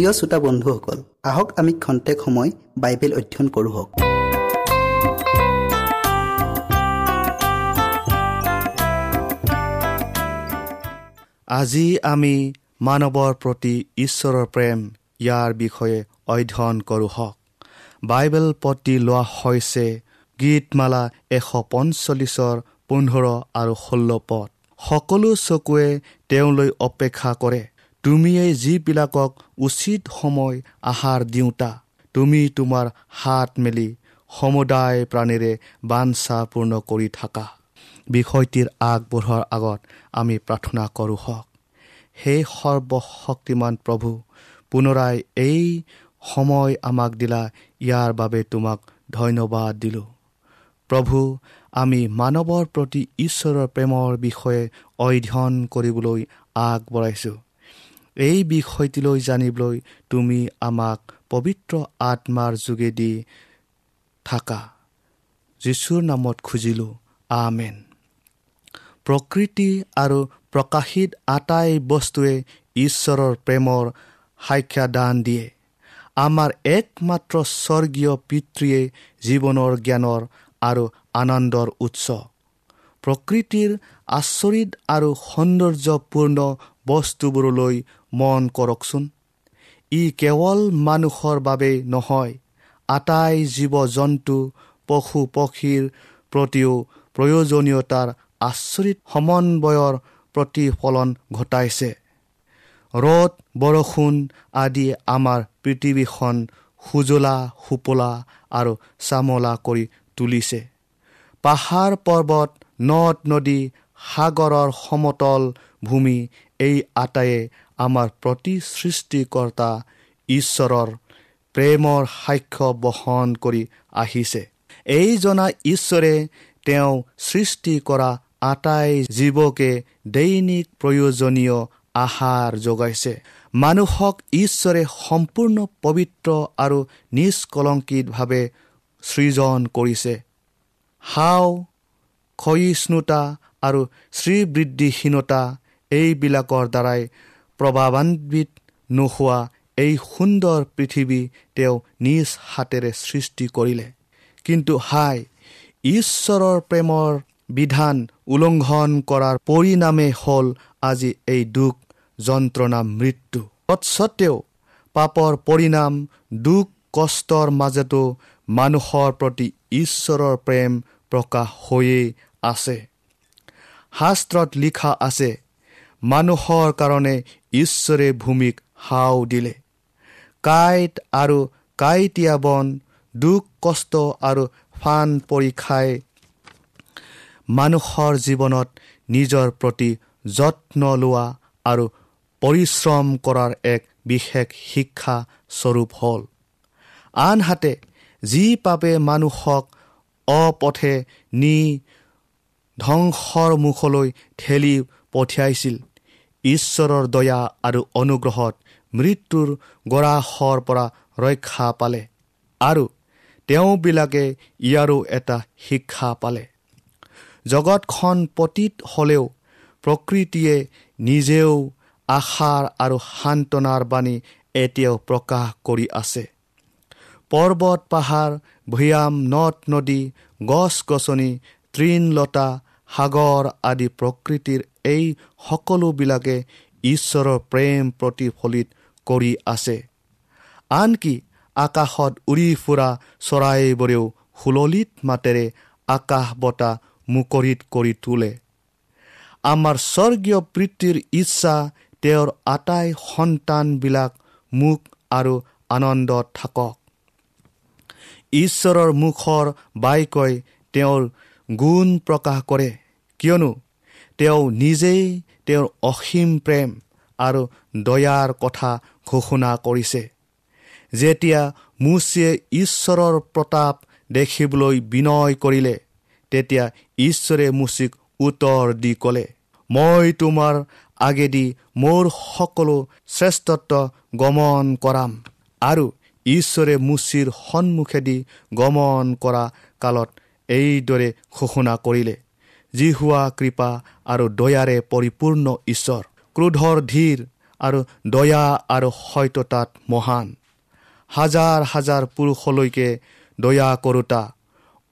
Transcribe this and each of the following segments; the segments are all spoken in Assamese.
প্ৰিয় শ্ৰোতা বন্ধুসকল আহক আমি খন্তেক সময় বাইবেল অধ্যয়ন কৰোঁ হওক। আজি আমি মানৱৰ প্ৰতি ঈশ্বৰৰ প্ৰেম ইয়াৰ বিষয়ে অধ্যয়ন কৰোঁ হওক। বাইবেল পতি লোৱা হৈছে গীতমালা এশ পঞ্চল্লিছৰ পোন্ধৰ আৰু ষোল্ল পদ। সকলো চকুৱে তেওঁলৈ অপেক্ষা কৰে। তুমিয়েই যিবিলাকক উচিত সময় আহাৰ দিওঁতা তুমি তোমাৰ হাত মেলি সমুদায় প্ৰাণীৰে বাঞ্ছা পূৰ্ণ কৰি থাকা। বিষয়টিৰ আগবঢ়োৱাৰ আগত আমি প্ৰাৰ্থনা কৰোঁ হওক। সেই সৰ্বশক্তিমান প্ৰভু পুনৰাই এই সময় আমাক দিলা ইয়াৰ বাবে তোমাক ধন্যবাদ দিলোঁ। প্ৰভু আমি মানৱৰ প্ৰতি ঈশ্বৰৰ প্ৰেমৰ বিষয়ে অধ্যয়ন কৰিবলৈ আগবঢ়াইছোঁ। এই বিষয়টিলৈ জানিবলৈ তুমি আমাক পবিত্ৰ আত্মাৰ যোগেদি থাকা। যীশুৰ নামত খুজিলোঁ আমেন। প্ৰকৃতি আৰু প্ৰকাশিত আটাই বস্তুৱে ঈশ্বৰৰ প্ৰেমৰ সাক্ষাদান দিয়ে। আমাৰ একমাত্ৰ স্বৰ্গীয় পিতৃয়ে জীৱনৰ জ্ঞানৰ আৰু আনন্দৰ উৎস। প্ৰকৃতিৰ আচৰিত আৰু সৌন্দৰ্যপূৰ্ণ বস্তুবোৰলৈ মন কৰকচোন। ই কেৱল মানুহৰ বাবেই নহয় আটাই জীৱ জন্তু পশু পক্ষীৰ প্ৰতিও প্ৰয়োজনীয়তাৰ আচৰিত সমন্বয়ৰ প্ৰতিফলন ঘটাইছে। ৰ'দ বৰষুণ আদি আমাৰ পৃথিৱীখন সুজলা সুপলা আৰু চামলা কৰি তুলিছে। পাহাৰ পৰ্বত নদ নদী সাগৰৰ সমতল ভূমি এই আটাইয়ে আমাৰ প্ৰতি সৃষ্টিকৰ্তা ঈশ্বৰৰ প্ৰেমৰ সাক্ষ্য বহন কৰি আহিছে। এই জনা ঈশ্বৰে তেওঁ সৃষ্টি কৰা আটাই জীৱকে দৈনিক প্ৰয়োজনীয় আহাৰ যোগাইছে। মানুহক ঈশ্বৰে সম্পূৰ্ণ পবিত্ৰ আৰু নিষ্কলংকিতভাৱে সৃজন কৰিছে। হাও ক্ষয়িষ্ণুতা আৰু শ্ৰীবৃদ্ধিহীনতা এইবিলাকৰ দ্বাৰাই প্ৰভাৱান্বিত নোহোৱা এই সুন্দৰ পৃথিৱী তেওঁ নিজ হাতেৰে সৃষ্টি কৰিলে। কিন্তু হাই ঈশ্বৰৰ প্ৰেমৰ বিধান উলংঘন কৰাৰ পৰিণামে হ'ল আজি এই দুখ যন্ত্ৰণা মৃত্যু। তৎসত্বেও পাপৰ পৰিণাম দুখ কষ্টৰ মাজতো মানুহৰ প্ৰতি ঈশ্বৰৰ প্ৰেম প্ৰকাশ হৈয়ে আছে। শাস্ত্ৰত লিখা আছে মানুহৰ কাৰণে ঈশ্বৰে ভূমিক হাও দিলে। কাঁইট আৰু কাঁইটীয়া বন দুখ কষ্ট আৰু ফান পৰীক্ষাই মানুহৰ জীৱনত নিজৰ প্ৰতি যত্ন লোৱা আৰু পৰিশ্ৰম কৰাৰ এক বিশেষ শিক্ষা স্বৰূপ হ'ল। আনহাতে যি পাপে মানুহক অপথে নি ধ্বংসৰ মুখলৈ ঠেলি পঠিয়াইছিল ঈশ্বৰৰ দয়া আৰু অনুগ্ৰহত মৃত্যুৰ গৰাহৰ পৰা ৰক্ষা পালে আৰু তেওঁবিলাকে ইয়াৰো এটা শিক্ষা পালে। জগতখন পতীত হ'লেও প্ৰকৃতিয়ে নিজেও আশাৰ আৰু সান্তনাৰ বাণী এতিয়াও প্ৰকাশ কৰি আছে। পৰ্বত পাহাৰ ভৈয়াম নদ নদী গছ গছনি তৃণলতা সাগৰ আদি প্ৰকৃতিৰ এই সকলোবিলাকে ঈশ্বৰৰ প্ৰেম প্ৰতিফলিত কৰি আছে। আনকি আকাশত উৰি ফুৰা চৰাইবোৰেও সুললিত মাতেৰে আকাশ বতাহ মুকৰিত কৰি তোলে। আমাৰ স্বৰ্গীয় পিতৃৰ ইচ্ছা তেওঁৰ আটাই সন্তানবিলাক মুখ আৰু আনন্দত থাকক। ঈশ্বৰৰ মুখৰ বাক্যই তেওঁৰ গুণ প্ৰকাশ কৰে। কিয়নো তেওঁ নিজেই তেওঁৰ অসীম প্ৰেম আৰু দয়াৰ কথা ঘোষণা কৰিছে। যেতিয়া মুচিয়ে ঈশ্বৰৰ প্ৰতাপ দেখিবলৈ বিনয় কৰিলে তেতিয়া ঈশ্বৰে মুচিক উত্তৰ দি ক'লে মই তোমাৰ আগেদি মোৰ সকলো শ্ৰেষ্ঠত্ব গমন কৰাম আৰু ঈশ্বৰে মুচিৰ সন্মুখেদি গমন কৰা কালত এইদৰে ঘোষণা কৰিলে। যি হোৱা কৃপা আৰু দয়াৰে পৰিপূৰ্ণ ঈশ্বৰ। ক্ৰোধৰ ধীৰ আৰু দয়া আৰু সত্যতাত মহান। হাজাৰ হাজাৰ পুৰুষলৈকে দয়া কৰোতা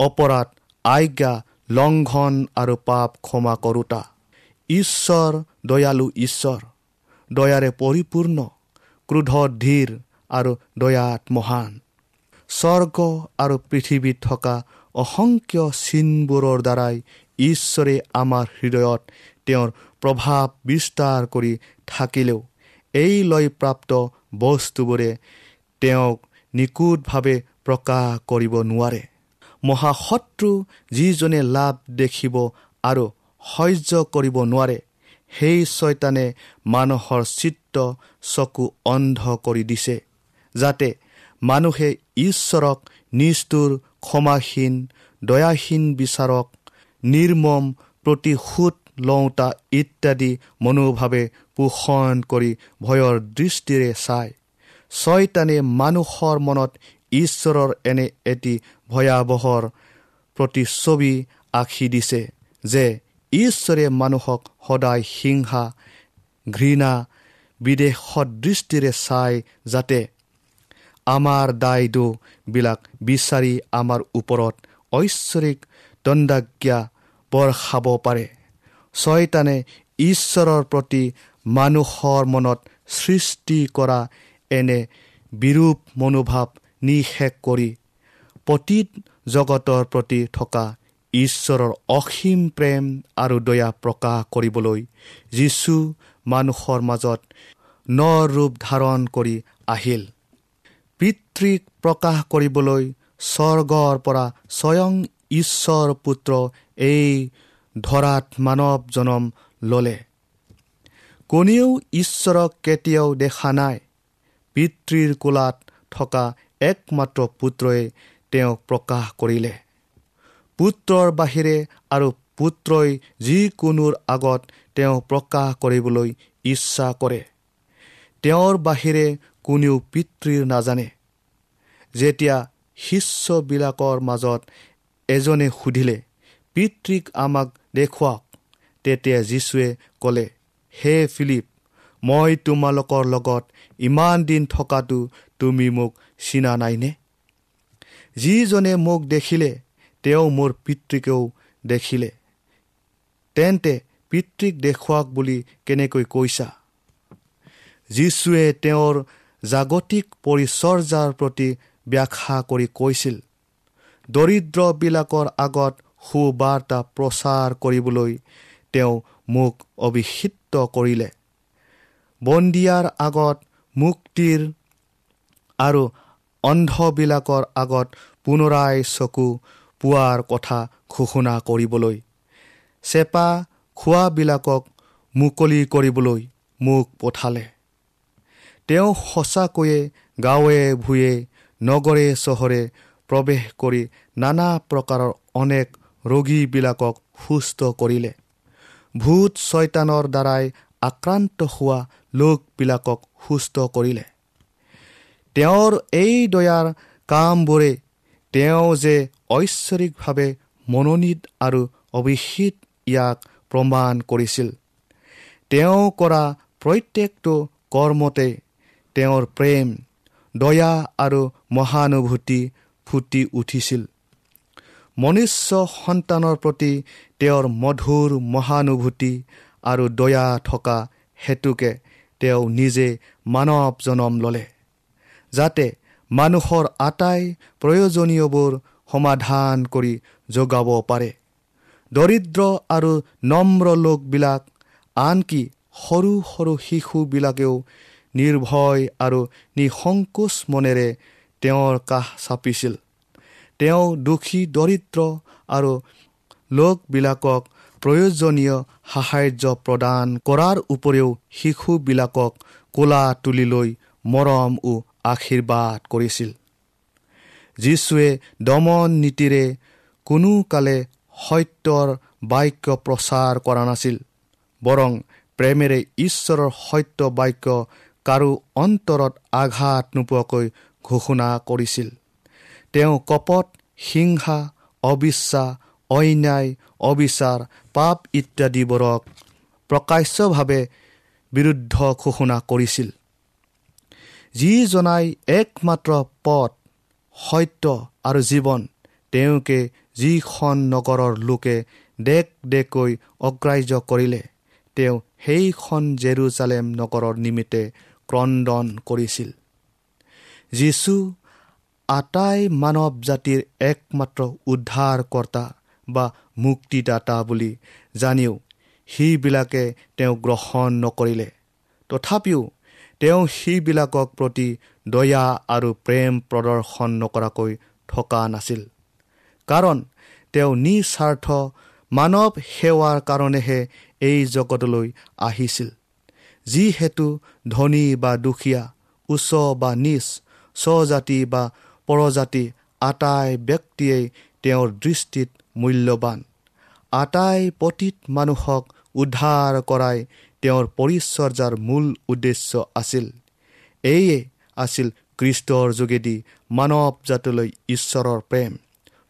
অপৰাধ আজ্ঞা লংঘন আৰু পাপ ক্ষমা কৰোতা। ঈশ্বৰ দয়ালু ঈশ্বৰ দয়াৰে পৰিপূৰ্ণ ক্ৰোধ ধীৰ আৰু দয়াত মহান। স্বৰ্গ আৰু পৃথিৱীত থকা অসংখ্য চিনবোৰৰ দ্বাৰাই ঈশ্বৰে আমাৰ হৃদয়ত তেওঁৰ প্ৰভাৱ বিস্তাৰ কৰি থাকিলেও এই লয়প্ৰাপ্ত বস্তুবোৰে তেওঁক নিখুঁটভাৱে প্ৰকাশ কৰিব নোৱাৰে। মহাশত্ৰু যিজনে লাভ দেখিব আৰু সহ্য কৰিব নোৱাৰে সেই ছয়তানে মানুহৰ চিত্ৰ চকু অন্ধ কৰি দিছে যাতে মানুহে ঈশ্বৰক নিষ্ঠুৰ ক্ষমাহীন দয়াহীন বিচাৰক নিৰ্মম প্ৰতিশোধ লওঁতা ইত্যাদি মনোভাৱে পোষণ কৰি ভয়ৰ দৃষ্টিৰে চায়। ছয়তানে মানুহৰ মনত ঈশ্বৰৰ এনে এটি ভয়াৱহৰ প্ৰতিচ্ছবি আঁকি দিছে যে ঈশ্বৰে মানুহক সদায় হিংসা ঘৃণা বিদেশত দৃষ্টিৰে চাই যাতে আমাৰ দায় দোবিলাক বিচাৰি আমাৰ ওপৰত ঐশ্বৰিক দণ্ডাজ্ঞা বৰ্ষাব পাৰে। ছয়তানে ঈশ্বৰৰ প্ৰতি মানুহৰ মনত সৃষ্টি কৰা এনে বিৰূপ মনোভাৱ নিষেধ কৰি পতীত জগতৰ প্ৰতি থকা ঈশ্বৰৰ অসীম প্ৰেম আৰু দয়া প্ৰকাশ কৰিবলৈ যীশু মানুহৰ মাজত ন ৰূপ ধাৰণ কৰি আহিল। পিতৃক প্ৰকাশ কৰিবলৈ স্বৰ্গৰ পৰা স্বয়ং ঈশ্বৰ পুত্ৰ এই ধৰাত মানৱ জনম ল'লে। কোনেও ঈশ্বৰক কেতিয়াও দেখা নাই। পিতৃৰ কোলাত থকা একমাত্ৰ পুত্ৰই তেওঁক প্ৰকাশ কৰিলে। পুত্ৰৰ বাহিৰে আৰু পুত্ৰই যিকোনোৰ আগত তেওঁ প্ৰকাশ কৰিবলৈ ইচ্ছা কৰে। তেওঁৰ বাহিৰে কোনেও পিতৃৰ নাজানে। যেতিয়া শিষ্যবিলাকৰ মাজত এজনে সুধিলে পিতৃক আমাক দেখুৱাওক। তেতিয়া যীশুৱে ক'লে হে ফিলিপ মই তোমালোকৰ লগত ইমান দিন থকাটো তুমি মোক চিনা নাইনে? যিজনে মোক দেখিলে তেওঁ মোৰ পিতৃকেও দেখিলে। তেন্তে পিতৃক দেখুৱাওক বুলি কেনেকৈ কৈছা? যীশুৱে তেওঁৰ জাগতিক পৰিচৰ্যাৰ প্ৰতি ব্যাখ্যা কৰি কৈছিল দৰিদ্ৰবিলাকৰ আগত সুবাৰ্তা প্ৰচাৰ কৰিবলৈ তেওঁ মোক অভিষিক্ত কৰিলে। বন্দিয়াৰ আগত মুক্তিৰ আৰু অন্ধবিলাকৰ আগত পুনৰাই চকু পোৱাৰ কথা ঘোষণা কৰিবলৈ চেপা খোৱাবিলাকক মুকলি কৰিবলৈ মোক পঠালে। তেওঁ সঁচাকৈয়ে গাঁৱে ভূঞে নগৰে চহৰে প্ৰৱেশ কৰি নানা প্ৰকাৰৰ অনেক ৰোগীবিলাকক সুস্থ কৰিলে। ভূত ছয়তানৰ দ্বাৰাই আক্ৰান্ত হোৱা লোকবিলাকক সুস্থ কৰিলে। তেওঁৰ এই দয়াৰ কামবোৰে তেওঁ যে ঐশ্বৰিকভাৱে মনোনীত আৰু অভিষিত ইয়াক প্ৰমাণ কৰিছিল। তেওঁ কৰা প্ৰত্যেকটো কৰ্মতে তেওঁৰ প্ৰেম দয়া আৰু মহানুভূতি ফুটি উঠিছিল। মনুষ্য সন্তানৰ প্ৰতি তেওঁৰ মধুৰ মহানুভূতি আৰু দয়া থকা হেতুকে তেওঁ নিজে মানৱ জনম ল'লে যাতে মানুহৰ আটাই প্ৰয়োজনীয়বোৰ সমাধান কৰি যোগাব পাৰে। দৰিদ্ৰ আৰু নম্ৰ লোকবিলাক আনকি সৰু সৰু শিশুবিলাকেও নিৰ্ভয় আৰু নিসংকোচ মনেৰে তেওঁৰ কাষ চাপিছিল। তেওঁ দুখী দৰিদ্ৰ আৰু লোকবিলাকক প্ৰয়োজনীয় সাহাৰ্য প্ৰদান কৰাৰ উপৰিও শিশুবিলাকক কোলা তুলি লৈ মৰম ও আশীৰ্বাদ কৰিছিল। যীশুৱে দমন নীতিৰে কোনো কালে সত্যৰ বাক্য প্ৰচাৰ কৰা নাছিল বৰং প্ৰেমেৰে ঈশ্বৰৰ সত্য বাক্য কাৰো অন্তৰত আঘাত নোপোৱাকৈ ঘোষণা কৰিছিল। তেওঁ কপট হিংসা অবিশ্বাস অন্যায় অবিচাৰ পাপ ইত্যাদিবোৰক প্ৰকাশ্যভাৱে বিৰুদ্ধ ঘোষণা কৰিছিল। যিজনাই একমাত্ৰ পথ সত্য আৰু জীৱন তেওঁকে যিখন নগৰৰ লোকে দেক দেকৈ অগ্ৰাহ্য কৰিলে তেওঁ সেইখন জেৰুজালেম নগৰৰ নিমিত্তে ক্ৰদন কৰিছিল। যীশু আটাই মানৱ জাতিৰ একমাত্ৰ উদ্ধাৰকৰ্তা বা মুক্তিদাতা বুলি জানিও সিবিলাকে তেওঁ গ্ৰহণ নকৰিলে। তথাপিও তেওঁ সিবিলাকক প্ৰতি দয়া আৰু প্ৰেম প্ৰদৰ্শন নকৰাকৈ থকা নাছিল। কাৰণ তেওঁ নিস্বাৰ্থ মানৱ সেৱাৰ কাৰণেহে এই জগতলৈ আহিছিল। যিহেতু ধনী বা দুখীয়া উচ্চ বা নিচ স্বজাতি বা পৰজাতি আটাই ব্যক্তিয়েই তেওঁৰ দৃষ্টিত মূল্যৱান আটাই পতীত মানুহক উদ্ধাৰ কৰাই তেওঁৰ পৰিচৰ্যাৰ মূল উদ্দেশ্য আছিল। এয়ে আছিল কৃষ্টৰ যোগেদি মানৱ জাতিলৈ ঈশ্বৰৰ প্ৰেম।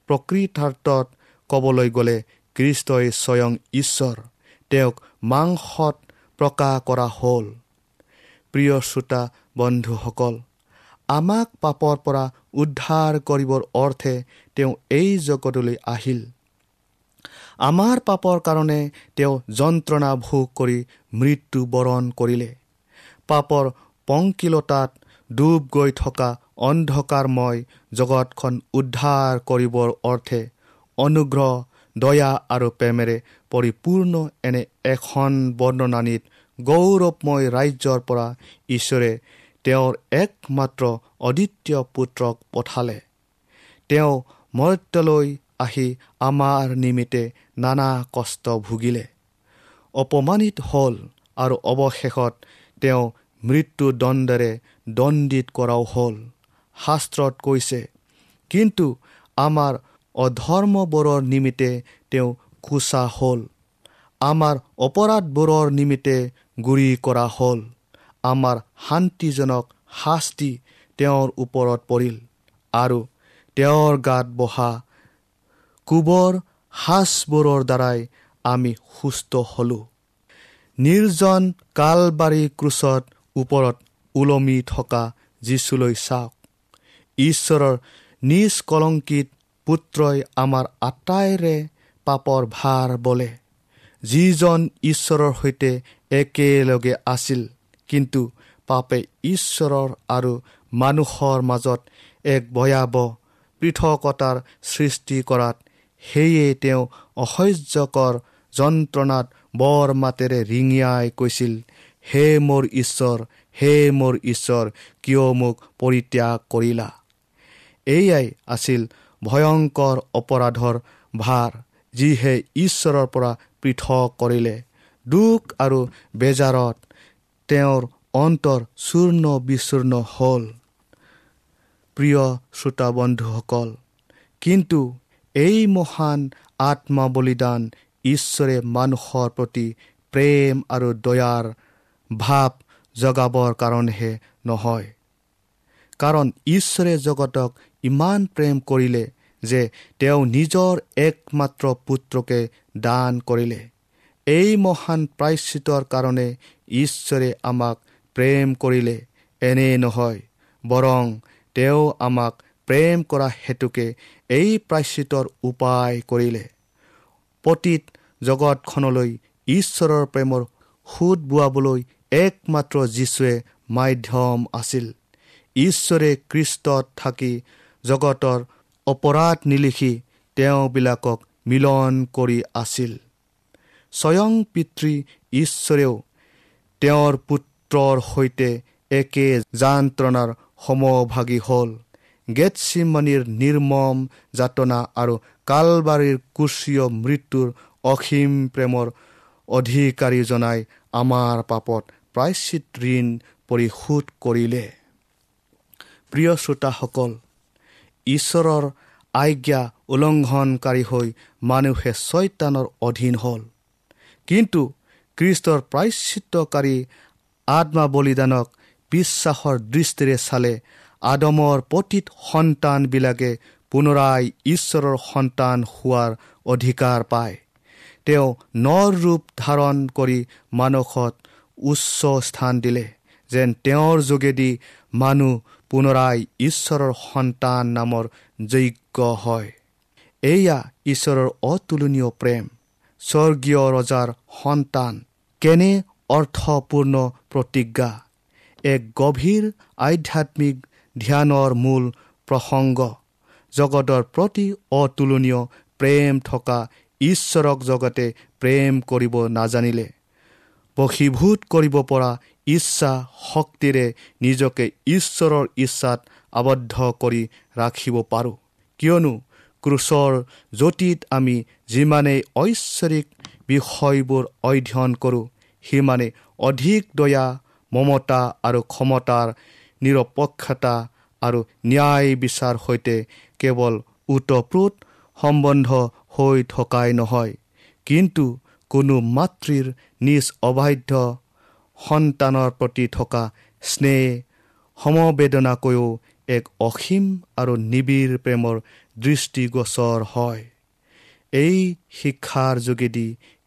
প্ৰকৃতাৰ্থত ক'বলৈ গ'লে কৃষ্টই স্বয়ং ঈশ্বৰ তেওঁক মাংসত প্ৰকাশ কৰা হ'ল। প্ৰিয় শ্ৰোতা বন্ধুসকল আমাক পাপৰ পৰা উদ্ধাৰ কৰিবৰ অৰ্থে তেওঁ এই জগতলৈ আহিল। আমাৰ পাপৰ কাৰণে তেওঁ যন্ত্ৰণা ভোগ কৰি মৃত্যু বৰণ কৰিলে। পাপৰ পংকিলতাত ডুব গৈ থকা অন্ধকাৰময় জগতখন উদ্ধাৰ কৰিবৰ অৰ্থে অনুগ্ৰহ দয়া আৰু প্ৰেমেৰে পৰিপূৰ্ণ এনে এখন বৰ্ণনানীত গৌৰৱময় ৰাজ্যৰ পৰা ঈশ্বৰে তেওঁৰ একমাত্ৰ অদ্বিতীয় পুত্ৰক পঠালে। তেওঁ মৰ্ত্যলৈ আহি আমাৰ নিমিত্তে নানা কষ্ট ভুগিলে। অপমানিত হ'ল আৰু অৱশেষত তেওঁ মৃত্যুদণ্ডেৰে দণ্ডিত কৰাও হ'ল। শাস্ত্ৰত কৈছে কিন্তু আমাৰ অধৰ্মবোৰৰ নিমিত্তে তেওঁ কোচা হ'ল। আমাৰ অপৰাধবোৰৰ নিমিত্তে গুৰি কৰা হ'ল। আমাৰ শান্তিজনক শাস্তি তেওঁৰ ওপৰত পৰিল আৰু তেওঁৰ গাত বহা কোবৰ সাজবোৰৰ দ্বাৰাই আমি সুস্থ হ'লোঁ। নিৰ্জন কালবাৰী ক্ৰুচত ওপৰত ওলমি থকা যীচুলৈ চাওক। ঈশ্বৰৰ নিজ কলংকিত পুত্ৰই আমাৰ আটাইৰে পাপৰ ভাৰ বলে। যিজন ঈশ্বৰৰ সৈতে একেলগে আছিল কিন্তু পাপে ঈশ্বৰৰ আৰু মানুহৰ মাজত এক ভয়াৱহ পৃথকতাৰ সৃষ্টি কৰাত সেয়ে তেওঁ অসহ্যকৰ যন্ত্ৰণাত বৰ মাতেৰে ৰিঙিয়াই কৈছিল হে মোৰ ঈশ্বৰ হে মোৰ ঈশ্বৰ কিয় মোক পৰিত্যাগ কৰিলা? এয়াই আছিল ভয়ংকৰ অপৰাধৰ ভাৰ যিহে ঈশ্বৰৰ পৰা পৃথক কৰিলে। দুখ আৰু বেজাৰত তেওঁৰ অন্তৰ চূৰ্ণ বিচূৰ্ণ হ'ল। প্ৰিয় শ্ৰোতা বন্ধুসকল কিন্তু এই মহান আত্মা বলিদান ঈশ্বৰে মানুহৰ প্ৰতি প্ৰেম আৰু দয়াৰ ভাৱ জগাবৰ কাৰণেহে নহয়। কাৰণ ঈশ্বৰে জগতক ইমান প্ৰেম কৰিলে যে তেওঁ নিজৰ একমাত্ৰ পুত্ৰকে দান কৰিলে। এই মহান প্ৰায়শ্চিতৰ কাৰণে ঈশ্বৰে আমাক প্ৰেম কৰিলে এনে নহয় বৰং তেওঁ আমাক প্ৰেম কৰা হেতুকে এই প্ৰায়শ্চিতৰ উপায় কৰিলে। পতীত জগতখনলৈ ঈশ্বৰৰ প্ৰেমৰ সোঁত বোৱাবলৈ একমাত্ৰ যীশুৱে মাধ্যম আছিল। ঈশ্বৰে কৃষ্টত থাকি জগতৰ অপৰাধ নিলিখি তেওঁবিলাকক মিলন কৰি আছিল। স্বয়ং পিতৃ ঈশ্বৰেও তেওঁৰ পুত্ৰৰ সৈতে একে যান্ত্ৰণাৰ সমভাগী হ'ল। গেটচিমণিৰ নিৰ্মম যাতনা আৰু কালবাৰীৰ কুচীয় মৃত্যুৰ অসীম প্ৰেমৰ অধিকাৰী জনাই আমাৰ পাপত প্ৰায়চিত ঋণ পৰিশোধ কৰিলে। প্ৰিয় শ্ৰোতাসকল ঈশ্বৰৰ আজ্ঞা উলংঘনকাৰী হৈ মানুহে ছয়তানৰ অধীন হ'ল। কিন্তু কৃষ্টৰ প্ৰায়চিত্ৰকাৰী আত্মা বলিদানক বিশ্বাসৰ দৃষ্টিৰে চালে আদমৰ পতীত সন্তানবিলাকে পুনৰাই ঈশ্বৰৰ সন্তান হোৱাৰ অধিকাৰ পায়। তেওঁ নৰ ৰূপ ধাৰণ কৰি মানুহত উচ্চ স্থান দিলে যেন তেওঁৰ যোগেদি মানুহ পুনৰাই ঈশ্বৰৰ সন্তান নামৰ যোগ্য হয়। এয়া ঈশ্বৰৰ অতুলনীয় প্ৰেম স্বৰ্গীয় ৰজাৰ সন্তান। কেনে অৰ্থপূৰ্ণ প্ৰতিজ্ঞা? এক গভীৰ আধ্যাত্মিক ধ্যানৰ মূল প্ৰসংগ। জগতৰ প্ৰতি অতুলনীয় প্ৰেম থকা ঈশ্বৰক জগতে প্ৰেম কৰিব নাজানিলে। বশীভূত কৰিব পৰা ইচ্ছা শক্তিৰে নিজকে ঈশ্বৰৰ ইচ্ছাত আবদ্ধ কৰি ৰাখিব পাৰোঁ। কিয়নো ক্ৰুচৰ জ্যোতিত আমি যিমানেই ঐশ্বৰিক বিষয়বোৰ অধ্যয়ন কৰোঁ। সিমানেই অধিক দয়া মমতা আৰু ক্ষমতাৰ নিৰপেক্ষতা আৰু ন্যায় বিচাৰ সৈতে কেৱল ওতপ্ৰোত সম্বন্ধ হৈ থকাই নহয় কিন্তু কোনো মাতৃৰ নিজ অবাধ্য সন্তানৰ প্ৰতি থকা স্নেহ সমবেদনাকৈও এক অসীম আৰু নিবিড় প্ৰেমৰ দৃষ্টিগোচৰ হয়। এই শিক্ষাৰ যোগেদি